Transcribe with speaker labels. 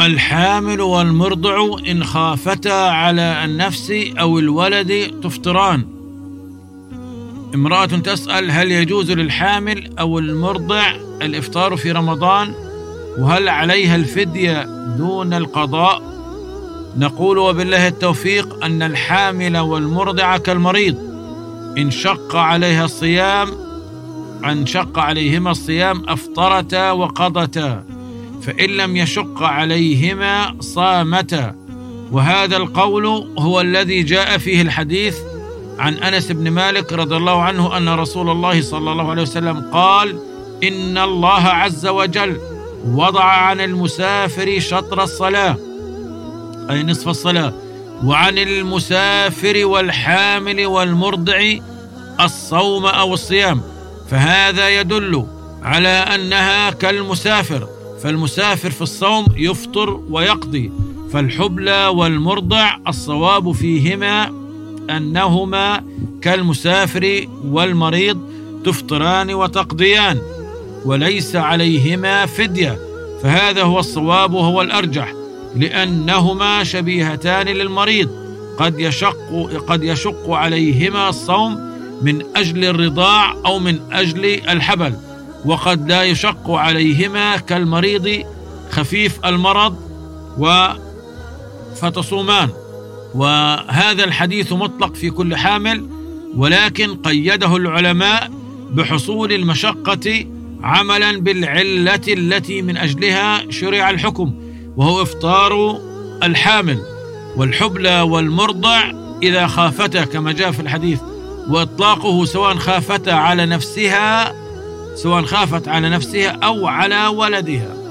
Speaker 1: الحامل والمرضع إن خافتا على النفس أو الولد تفطران امرأة تسأل هل يجوز للحامل أو المرضع الإفطار في رمضان؟ وهل عليها الفدية دون القضاء؟ نقول وبالله التوفيق أن الحامل والمرضع كالمريض. إن شق عليها الصيام أن شق عليهما الصيام أفطرتا وقضتا. فإن لم يشق عليهما صامتا. وهذا القول هو الذي جاء فيه الحديث عن أنس بن مالك رضي الله عنه أن رسول الله صلى الله عليه وسلم قال إن الله عز وجل وضع عن المسافر شطر الصلاة أي نصف الصلاة وعن المسافر والحامل والمرضع الصوم أو الصيام. فهذا يدل على أنها كالمسافر. فالمسافر في الصوم يفطر ويقضي فالحبلى والمرضع الصواب فيهما أنهما كالمسافر والمريض تفطران وتقضيان وليس عليهما فدية فهذا هو الصواب وهو الأرجح لأنهما شبيهتان للمريض قد يشق قد يشق عليهما الصوم من أجل الرضاع أو من أجل الحبل. وقد لا يشق عليهما كالمريض خفيف المرض و فتصومان. وهذا الحديث مطلق في كل حامل ولكن قيده العلماء بحصول المشقة عملا بالعلة التي من أجلها شرع الحكم وهو إفطار الحامل. والحبلى والمرضع إذا خافتا كما جاء في الحديث وإطلاقه سواء خافتا على نفسها سواء خافت على نفسها أو على ولدها.